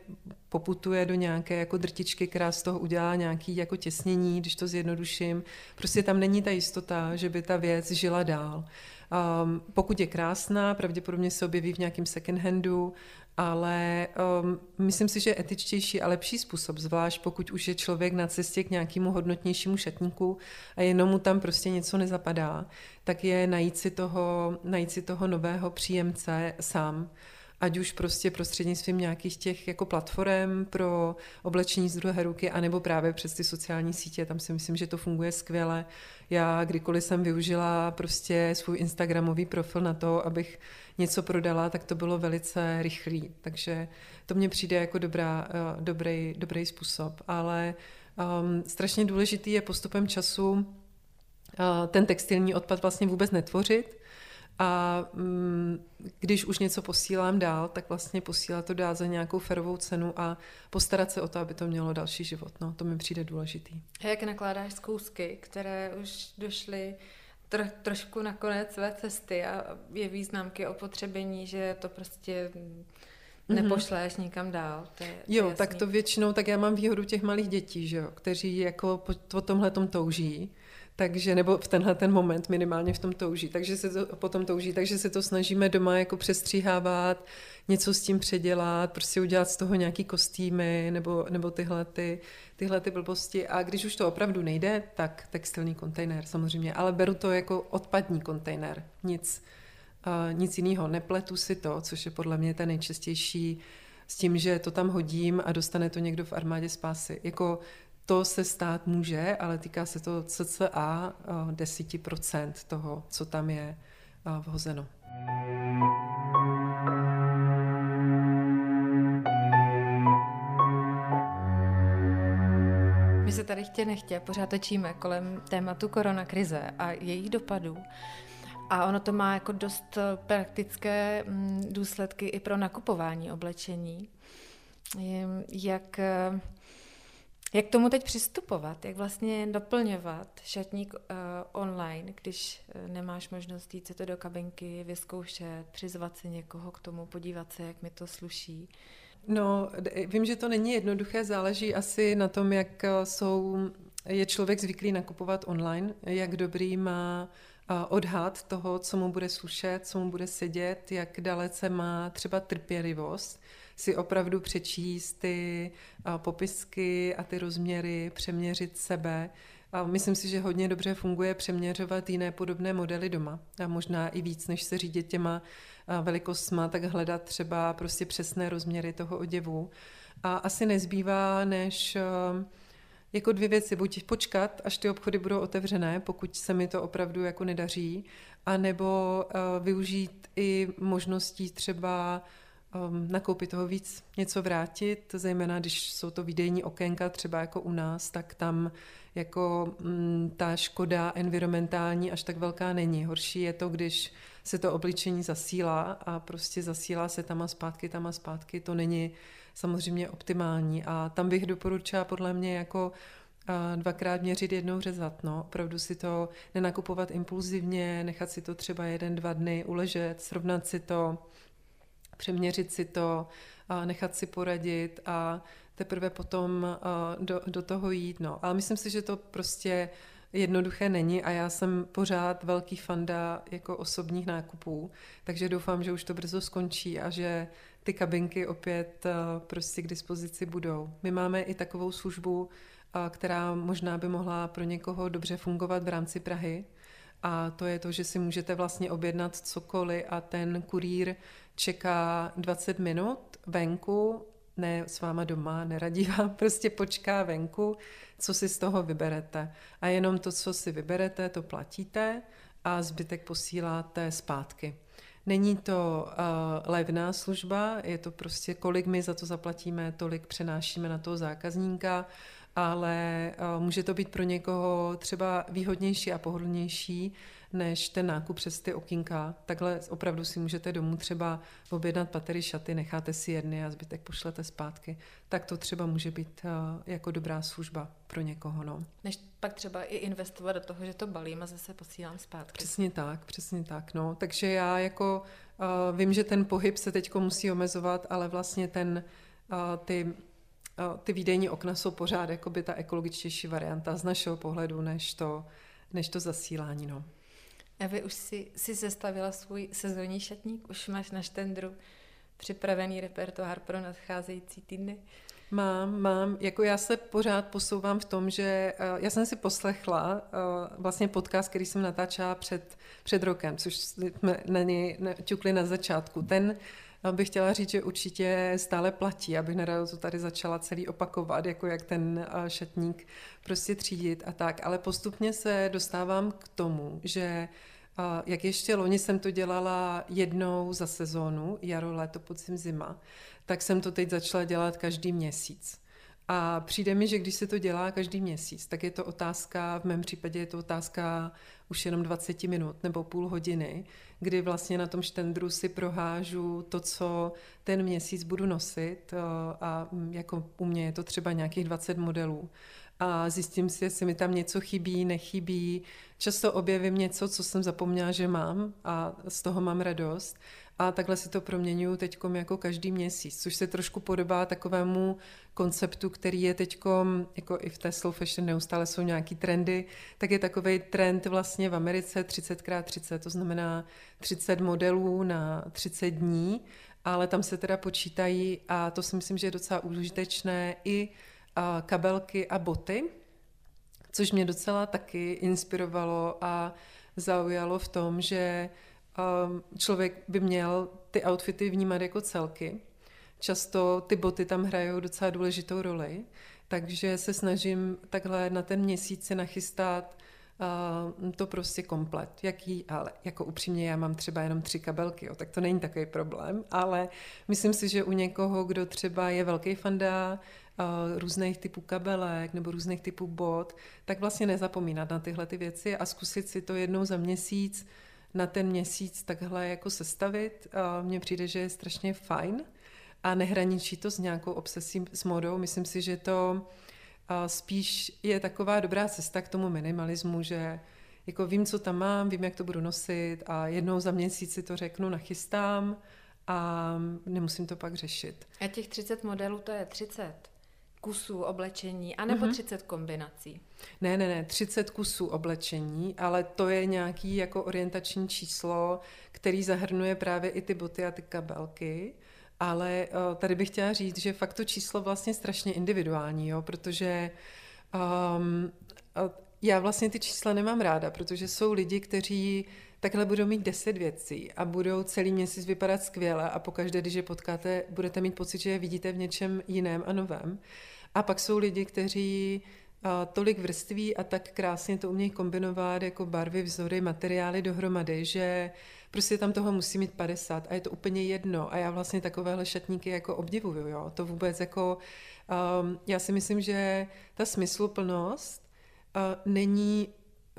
poputuje do nějaké jako drtičky, která z toho udělá nějaký jako těsnění, když to zjednoduším. Prostě tam není ta jistota, že by ta věc žila dál. Um, pokud je krásná, pravděpodobně se objeví v nějakém second handu, ale um, myslím si, že etičtější a lepší způsob, zvlášť pokud už je člověk na cestě k nějakému hodnotnějšímu šatníku a jenom mu tam prostě něco nezapadá, tak je najít si toho, najít si toho nového příjemce sám ať už prostě prostřednictvím nějakých těch jako platform pro oblečení z druhé ruky, anebo právě přes ty sociální sítě, tam si myslím, že to funguje skvěle. Já kdykoliv jsem využila prostě svůj Instagramový profil na to, abych něco prodala, tak to bylo velice rychlý. Takže to mně přijde jako dobrá, uh, dobrý, dobrý způsob. Ale um, strašně důležitý je postupem času uh, ten textilní odpad vlastně vůbec netvořit, a mm, když už něco posílám dál, tak vlastně posílat to dál za nějakou ferovou cenu a postarat se o to, aby to mělo další život. No, to mi přijde důležitý. A jak nakládáš z kousky, které už došly tro, trošku na konec své cesty a je významky o potřebení, že to prostě mhm. nepošleš mm-hmm. nikam dál. To je, to jo, je tak to většinou, tak já mám výhodu těch malých dětí, že jo, kteří jako po, po tomhle tom touží takže, nebo v tenhle ten moment minimálně v tom touží, takže se to potom touží, takže se to snažíme doma jako přestříhávat, něco s tím předělat, prostě udělat z toho nějaký kostýmy nebo, nebo tyhle, ty, tyhle ty blbosti. A když už to opravdu nejde, tak textilní kontejner samozřejmě, ale beru to jako odpadní kontejner, nic, uh, nic jiného. Nepletu si to, což je podle mě ten nejčastější s tím, že to tam hodím a dostane to někdo v armádě spásy. Jako to se stát může, ale týká se to cca 10% eh, toho, co tam je eh, vhozeno. My se tady chtě nechtě pořád točíme kolem tématu koronakrize a jejich dopadů. A ono to má jako dost eh, praktické mm, důsledky i pro nakupování oblečení. Jak jak tomu teď přistupovat? Jak vlastně doplňovat šatník uh, online, když uh, nemáš možnost jít si to do kabinky, vyzkoušet, přizvat si někoho k tomu, podívat se, jak mi to sluší? No, vím, že to není jednoduché, záleží asi na tom, jak eh, jsou, je člověk zvyklý nakupovat online, jak dobrý má odhad toho, co mu bude slušet, co mu bude sedět, jak dalece má třeba trpělivost si opravdu přečíst ty popisky a ty rozměry, přeměřit sebe. A myslím si, že hodně dobře funguje přeměřovat jiné podobné modely doma. A možná i víc, než se řídit těma velikostma, tak hledat třeba prostě přesné rozměry toho oděvu. A asi nezbývá, než jako dvě věci. Buď počkat, až ty obchody budou otevřené, pokud se mi to opravdu jako nedaří, anebo využít i možností třeba um, nakoupit toho víc, něco vrátit, zejména když jsou to výdejní okénka, třeba jako u nás, tak tam jako mm, ta škoda environmentální až tak velká není. Horší je to, když se to obličení zasílá a prostě zasílá se tam a zpátky, tam a zpátky. To není samozřejmě optimální a tam bych doporučila podle mě jako dvakrát měřit, jednou řezat. No. Opravdu si to nenakupovat impulzivně, nechat si to třeba jeden, dva dny uležet, srovnat si to, přeměřit si to, nechat si poradit a teprve potom do, do toho jít. No. Ale myslím si, že to prostě jednoduché není a já jsem pořád velký fanda jako osobních nákupů, takže doufám, že už to brzo skončí a že ty kabinky opět prostě k dispozici budou. My máme i takovou službu, která možná by mohla pro někoho dobře fungovat v rámci Prahy, a to je to, že si můžete vlastně objednat cokoliv a ten kurýr čeká 20 minut venku, ne s váma doma, neradí vám, prostě počká venku, co si z toho vyberete. A jenom to, co si vyberete, to platíte a zbytek posíláte zpátky. Není to uh, levná služba, je to prostě, kolik my za to zaplatíme, tolik přenášíme na toho zákazníka ale může to být pro někoho třeba výhodnější a pohodlnější, než ten nákup přes ty okýnka. Takhle opravdu si můžete domů třeba objednat patery šaty, necháte si jedny a zbytek pošlete zpátky. Tak to třeba může být jako dobrá služba pro někoho. No. Než pak třeba i investovat do toho, že to balím a zase posílám zpátky. Přesně tak, přesně tak. No. Takže já jako uh, vím, že ten pohyb se teď musí omezovat, ale vlastně ten, ty ty výdejní okna jsou pořád jakoby ta ekologičtější varianta z našeho pohledu, než to, než to zasílání. No. A vy už si, si sestavila svůj sezónní šatník? Už máš na štendru připravený repertoár pro nadcházející týdny? Mám, mám. Jako já se pořád posouvám v tom, že uh, já jsem si poslechla uh, vlastně podcast, který jsem natáčela před, před rokem, což jsme na něj ťukli na začátku. Ten bych chtěla říct, že určitě stále platí, abych nerada to tady začala celý opakovat, jako jak ten šatník prostě třídit a tak, ale postupně se dostávám k tomu, že jak ještě loni jsem to dělala jednou za sezónu, jaro, léto, podzim, zima, tak jsem to teď začala dělat každý měsíc. A přijde mi, že když se to dělá každý měsíc, tak je to otázka, v mém případě je to otázka už jenom 20 minut nebo půl hodiny, kdy vlastně na tom štendru si prohážu to, co ten měsíc budu nosit a jako u mě je to třeba nějakých 20 modelů a zjistím si, jestli mi tam něco chybí, nechybí. Často objevím něco, co jsem zapomněla, že mám a z toho mám radost. A takhle si to proměňuji teď jako každý měsíc, což se trošku podobá takovému konceptu, který je teď, jako i v té slow fashion neustále jsou nějaký trendy, tak je takový trend vlastně v Americe 30x30, to znamená 30 modelů na 30 dní, ale tam se teda počítají a to si myslím, že je docela užitečné i kabelky a boty, což mě docela taky inspirovalo a zaujalo v tom, že um, člověk by měl ty outfity vnímat jako celky. Často ty boty tam hrajou docela důležitou roli, takže se snažím takhle na ten měsíc si nachystat uh, to prostě komplet. Jaký, ale jako upřímně já mám třeba jenom tři kabelky, jo, tak to není takový problém, ale myslím si, že u někoho, kdo třeba je velký fanda různých typů kabelek nebo různých typů bot, tak vlastně nezapomínat na tyhle ty věci a zkusit si to jednou za měsíc na ten měsíc takhle jako sestavit. Mně přijde, že je strašně fajn a nehraničí to s nějakou obsesí s modou. Myslím si, že to spíš je taková dobrá cesta k tomu minimalismu, že jako vím, co tam mám, vím, jak to budu nosit a jednou za měsíc si to řeknu, nachystám a nemusím to pak řešit. A těch 30 modelů to je 30 kusů oblečení, anebo mm-hmm. 30 kombinací? Ne, ne, ne, 30 kusů oblečení, ale to je nějaký jako orientační číslo, který zahrnuje právě i ty boty a ty kabelky. Ale uh, tady bych chtěla říct, že fakt to číslo vlastně strašně individuální, jo, protože um, já vlastně ty čísla nemám ráda, protože jsou lidi, kteří takhle budou mít deset věcí a budou celý měsíc vypadat skvěle a pokaždé, když je potkáte, budete mít pocit, že je vidíte v něčem jiném a novém. A pak jsou lidi, kteří tolik vrství a tak krásně to umějí kombinovat jako barvy, vzory, materiály dohromady, že prostě tam toho musí mít 50 a je to úplně jedno. A já vlastně takovéhle šatníky jako obdivuju, jo. To vůbec jako, um, já si myslím, že ta smysluplnost uh, není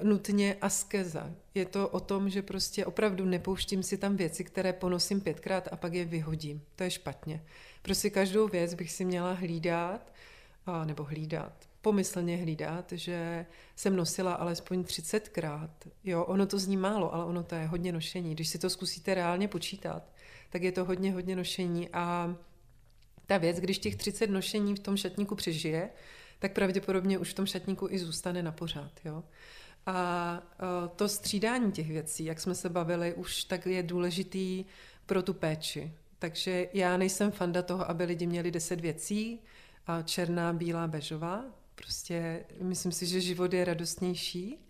nutně askeza. Je to o tom, že prostě opravdu nepouštím si tam věci, které ponosím pětkrát a pak je vyhodím. To je špatně. Prostě každou věc bych si měla hlídat, a, nebo hlídat, pomyslně hlídat, že jsem nosila alespoň 30krát. Jo, ono to zní málo, ale ono to je hodně nošení. Když si to zkusíte reálně počítat, tak je to hodně, hodně nošení a ta věc, když těch 30 nošení v tom šatníku přežije, tak pravděpodobně už v tom šatníku i zůstane na pořád. Jo? A to střídání těch věcí, jak jsme se bavili, už tak je důležitý pro tu péči. Takže já nejsem fanda toho, aby lidi měli deset věcí, a černá, bílá, bežová. Prostě myslím si, že život je radostnější,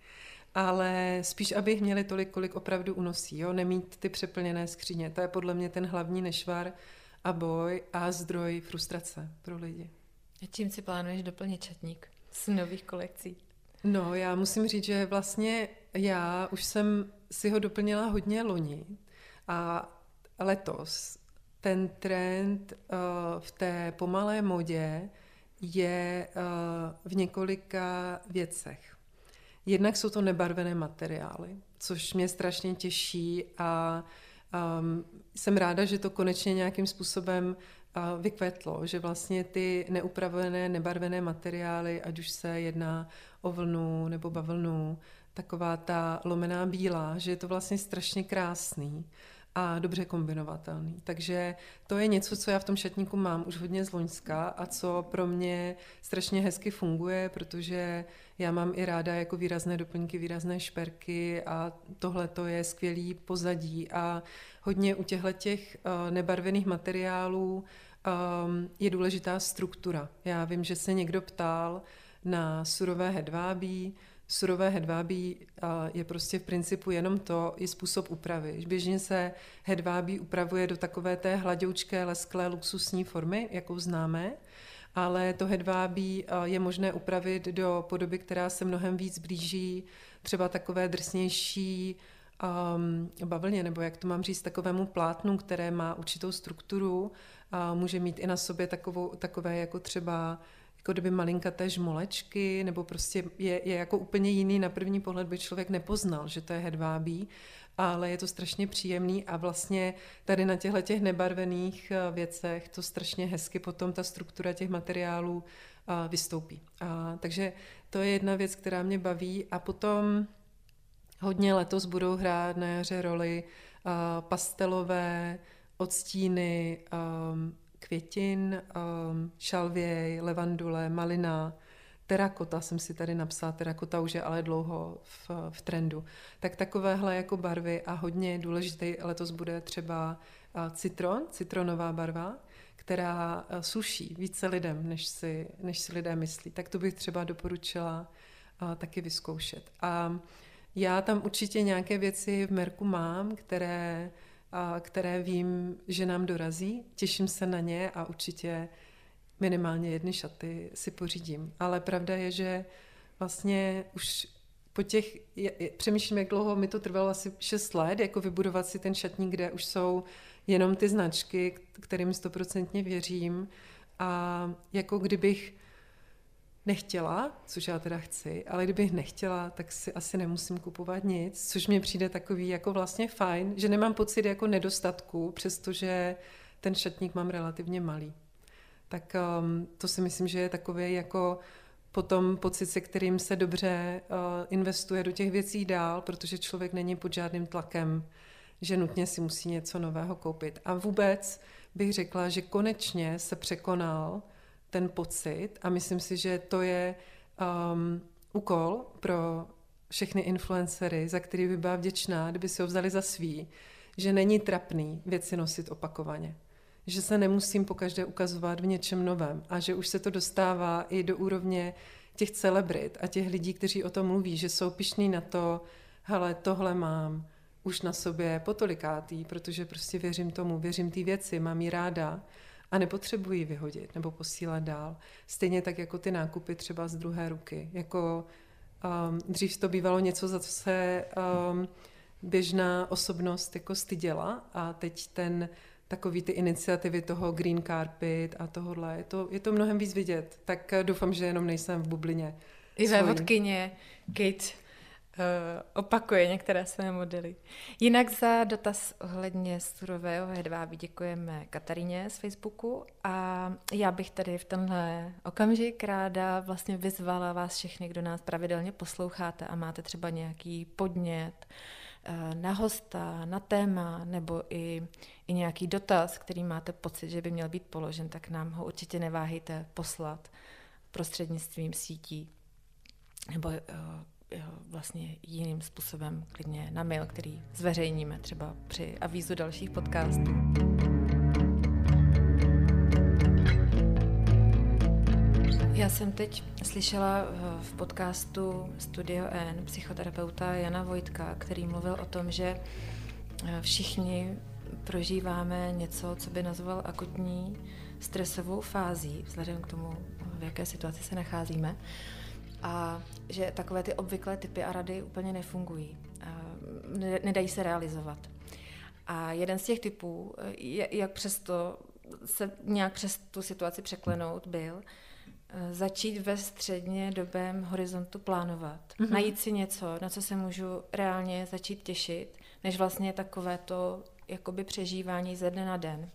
ale spíš, aby jich měli tolik, kolik opravdu unosí. Jo? Nemít ty přeplněné skříně. To je podle mě ten hlavní nešvar a boj a zdroj frustrace pro lidi. A čím si plánuješ doplnit četník z nových kolekcí? No, já musím říct, že vlastně já už jsem si ho doplnila hodně loni a letos ten trend uh, v té pomalé modě je v několika věcech. Jednak jsou to nebarvené materiály, což mě strašně těší a um, jsem ráda, že to konečně nějakým způsobem uh, vykvetlo, že vlastně ty neupravené, nebarvené materiály, ať už se jedná o vlnu nebo bavlnu, taková ta lomená bílá, že je to vlastně strašně krásný a dobře kombinovatelný. Takže to je něco, co já v tom šatníku mám už hodně z Loňska a co pro mě strašně hezky funguje, protože já mám i ráda jako výrazné doplňky, výrazné šperky a tohle to je skvělý pozadí a hodně u těchto těch uh, nebarvených materiálů um, je důležitá struktura. Já vím, že se někdo ptal na surové hedvábí, surové hedvábí je prostě v principu jenom to, je způsob úpravy. Běžně se hedvábí upravuje do takové té hladoučké, lesklé, luxusní formy, jakou známe, ale to hedvábí je možné upravit do podoby, která se mnohem víc blíží třeba takové drsnější um, bavlně, nebo jak to mám říct, takovému plátnu, které má určitou strukturu, a může mít i na sobě takovou, takové jako třeba jako kdyby malinkaté žmolečky, nebo prostě je, je jako úplně jiný, na první pohled by člověk nepoznal, že to je hedvábí, ale je to strašně příjemný a vlastně tady na těchto těch nebarvených eh, věcech to strašně hezky potom ta struktura těch materiálů eh, vystoupí. A, takže to je jedna věc, která mě baví a potom hodně letos budou hrát na jaře roli eh, pastelové odstíny, a, květin, um, šalvěj, levandule, malina, terakota jsem si tady napsala, terakota už je ale dlouho v, v trendu. Tak takovéhle jako barvy a hodně důležitý letos bude třeba citron, citronová barva, která suší více lidem, než si, než si lidé myslí. Tak to bych třeba doporučila a, taky vyzkoušet. A já tam určitě nějaké věci v Merku mám, které které vím, že nám dorazí. Těším se na ně a určitě minimálně jedny šaty si pořídím. Ale pravda je, že vlastně už po těch, přemýšlím, jak dlouho mi to trvalo, asi 6 let, jako vybudovat si ten šatník, kde už jsou jenom ty značky, kterým stoprocentně věřím. A jako kdybych nechtěla, což já teda chci, ale kdybych nechtěla, tak si asi nemusím kupovat nic, což mi přijde takový jako vlastně fajn, že nemám pocit jako nedostatku, přestože ten šatník mám relativně malý. Tak um, to si myslím, že je takový jako potom pocit, se kterým se dobře uh, investuje do těch věcí dál, protože člověk není pod žádným tlakem, že nutně si musí něco nového koupit. A vůbec bych řekla, že konečně se překonal ten pocit a myslím si, že to je um, úkol pro všechny influencery, za který by byla vděčná, kdyby si ho vzali za svý, že není trapný věci nosit opakovaně. Že se nemusím pokaždé ukazovat v něčem novém a že už se to dostává i do úrovně těch celebrit a těch lidí, kteří o tom mluví, že jsou pišní na to, hele, tohle mám už na sobě potolikátý, protože prostě věřím tomu, věřím té věci, mám ji ráda a nepotřebují vyhodit nebo posílat dál. Stejně tak jako ty nákupy třeba z druhé ruky. Jako um, dřív to bývalo něco, za co se um, běžná osobnost jako styděla a teď ten takový ty iniciativy toho green carpet a tohohle, je to, je to mnohem víc vidět. Tak doufám, že jenom nejsem v bublině. I ve vodkyně Kate opakuje některé své modely. Jinak za dotaz ohledně surového hedvábí děkujeme Kataríně z Facebooku a já bych tady v tenhle okamžik ráda vlastně vyzvala vás všechny, kdo nás pravidelně posloucháte a máte třeba nějaký podnět eh, na hosta, na téma nebo i, i nějaký dotaz, který máte pocit, že by měl být položen, tak nám ho určitě neváhejte poslat prostřednictvím sítí nebo eh, vlastně jiným způsobem, klidně na mail, který zveřejníme třeba při avízu dalších podcastů. Já jsem teď slyšela v podcastu Studio N psychoterapeuta Jana Vojtka, který mluvil o tom, že eh, všichni prožíváme něco, co by nazval akutní stresovou fází, vzhledem k tomu, v jaké situaci se nacházíme a že takové ty obvyklé typy a rady úplně nefungují. Nedají se realizovat. A jeden z těch typů, jak přesto se nějak přes tu situaci překlenout, byl eh, začít ve středně dobém horizontu plánovat. Mm-hmm. Najít si něco, na co se můžu reálně začít těšit, než vlastně takové to jakoby přežívání ze dne na den.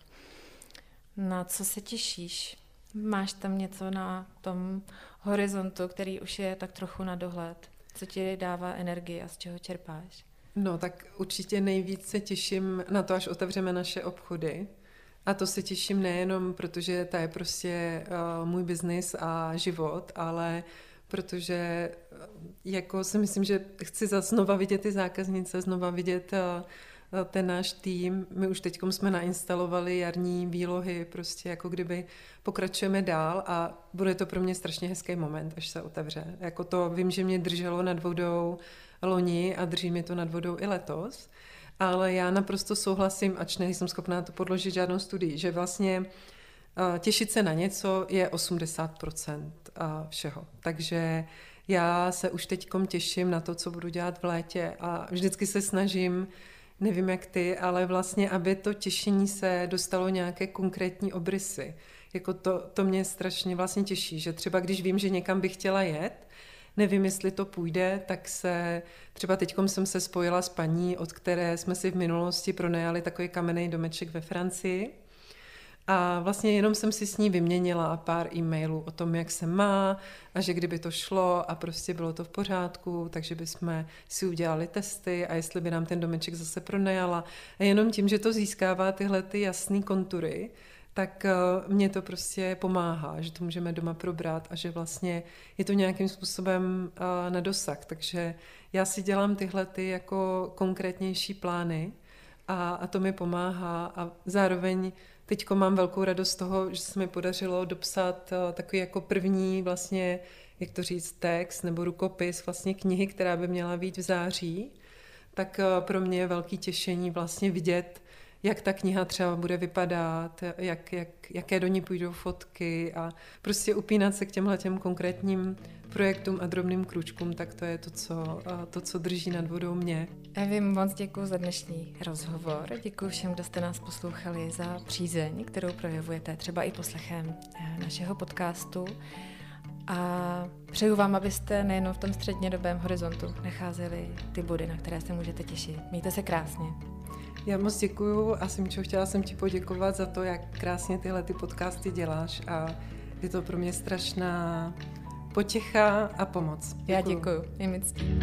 Na co se těšíš? Máš tam něco na tom horizontu, který už je tak trochu na dohled? Co ti dává energii a z čeho čerpáš? No, tak určitě nejvíc se těším na to, až otevřeme naše obchody. A to se těším nejenom, protože to je prostě uh, můj biznis a život, ale protože jako si myslím, že chci zase znova vidět ty zákaznice, znova vidět uh, ten náš tým. My už teď jsme nainstalovali jarní výlohy, prostě jako kdyby pokračujeme dál a bude to pro mě strašně hezký moment, až se otevře. Jako to vím, že mě drželo nad vodou loni a drží mě to nad vodou i letos, ale já naprosto souhlasím, ač nejsem schopná to podložit žádnou studii, že vlastně těšit se na něco je 80% všeho. Takže já se už teď těším na to, co budu dělat v létě a vždycky se snažím nevím jak ty, ale vlastně, aby to těšení se dostalo nějaké konkrétní obrysy. Jako to, to mě strašně vlastně těší, že třeba když vím, že někam bych chtěla jet, nevím, jestli to půjde, tak se, třeba teď jsem se spojila s paní, od které jsme si v minulosti pronajali takový kamenný domeček ve Francii a vlastně jenom jsem si s ní vyměnila pár e-mailů o tom, jak se má a že kdyby to šlo a prostě bylo to v pořádku, takže bychom si udělali testy a jestli by nám ten domeček zase pronajala. A jenom tím, že to získává tyhle ty jasné kontury, tak eh, mě to prostě pomáhá, že to můžeme doma probrat a že vlastně je to nějakým způsobem eh, na dosah. Takže já si dělám tyhle ty jako konkrétnější plány a, a to mi pomáhá a zároveň Teď mám velkou radost z toho, že se mi podařilo dopsat eh, takový jako první vlastně, jak to říct, text nebo rukopis vlastně knihy, která by měla být v září. Tak eh, pro mě je velký těšení vlastně vidět, jak ta kniha třeba bude vypadat, jak, jak, jaké do ní půjdou fotky a prostě upínat se k těmhle těm konkrétním projektům a drobným kručkům, tak to je to, co, to, co drží nad vodou mě. Evi, moc děkuji za dnešní rozhovor. Děkuji všem, kdo jste nás poslouchali za přízeň, kterou projevujete třeba i poslechem eh, našeho podcastu. A přeju vám, abyste nejen v tom střednědobém horizontu nacházeli ty body, na které se můžete těšit. Mějte se krásně. Já moc děkuju a Simčo, chtěla jsem ti poděkovat za to, jak krásně tyhle ty podcasty děláš a je to pro mě strašná potěcha a pomoc. Děkuju. Já děkuju. Je mi ctí.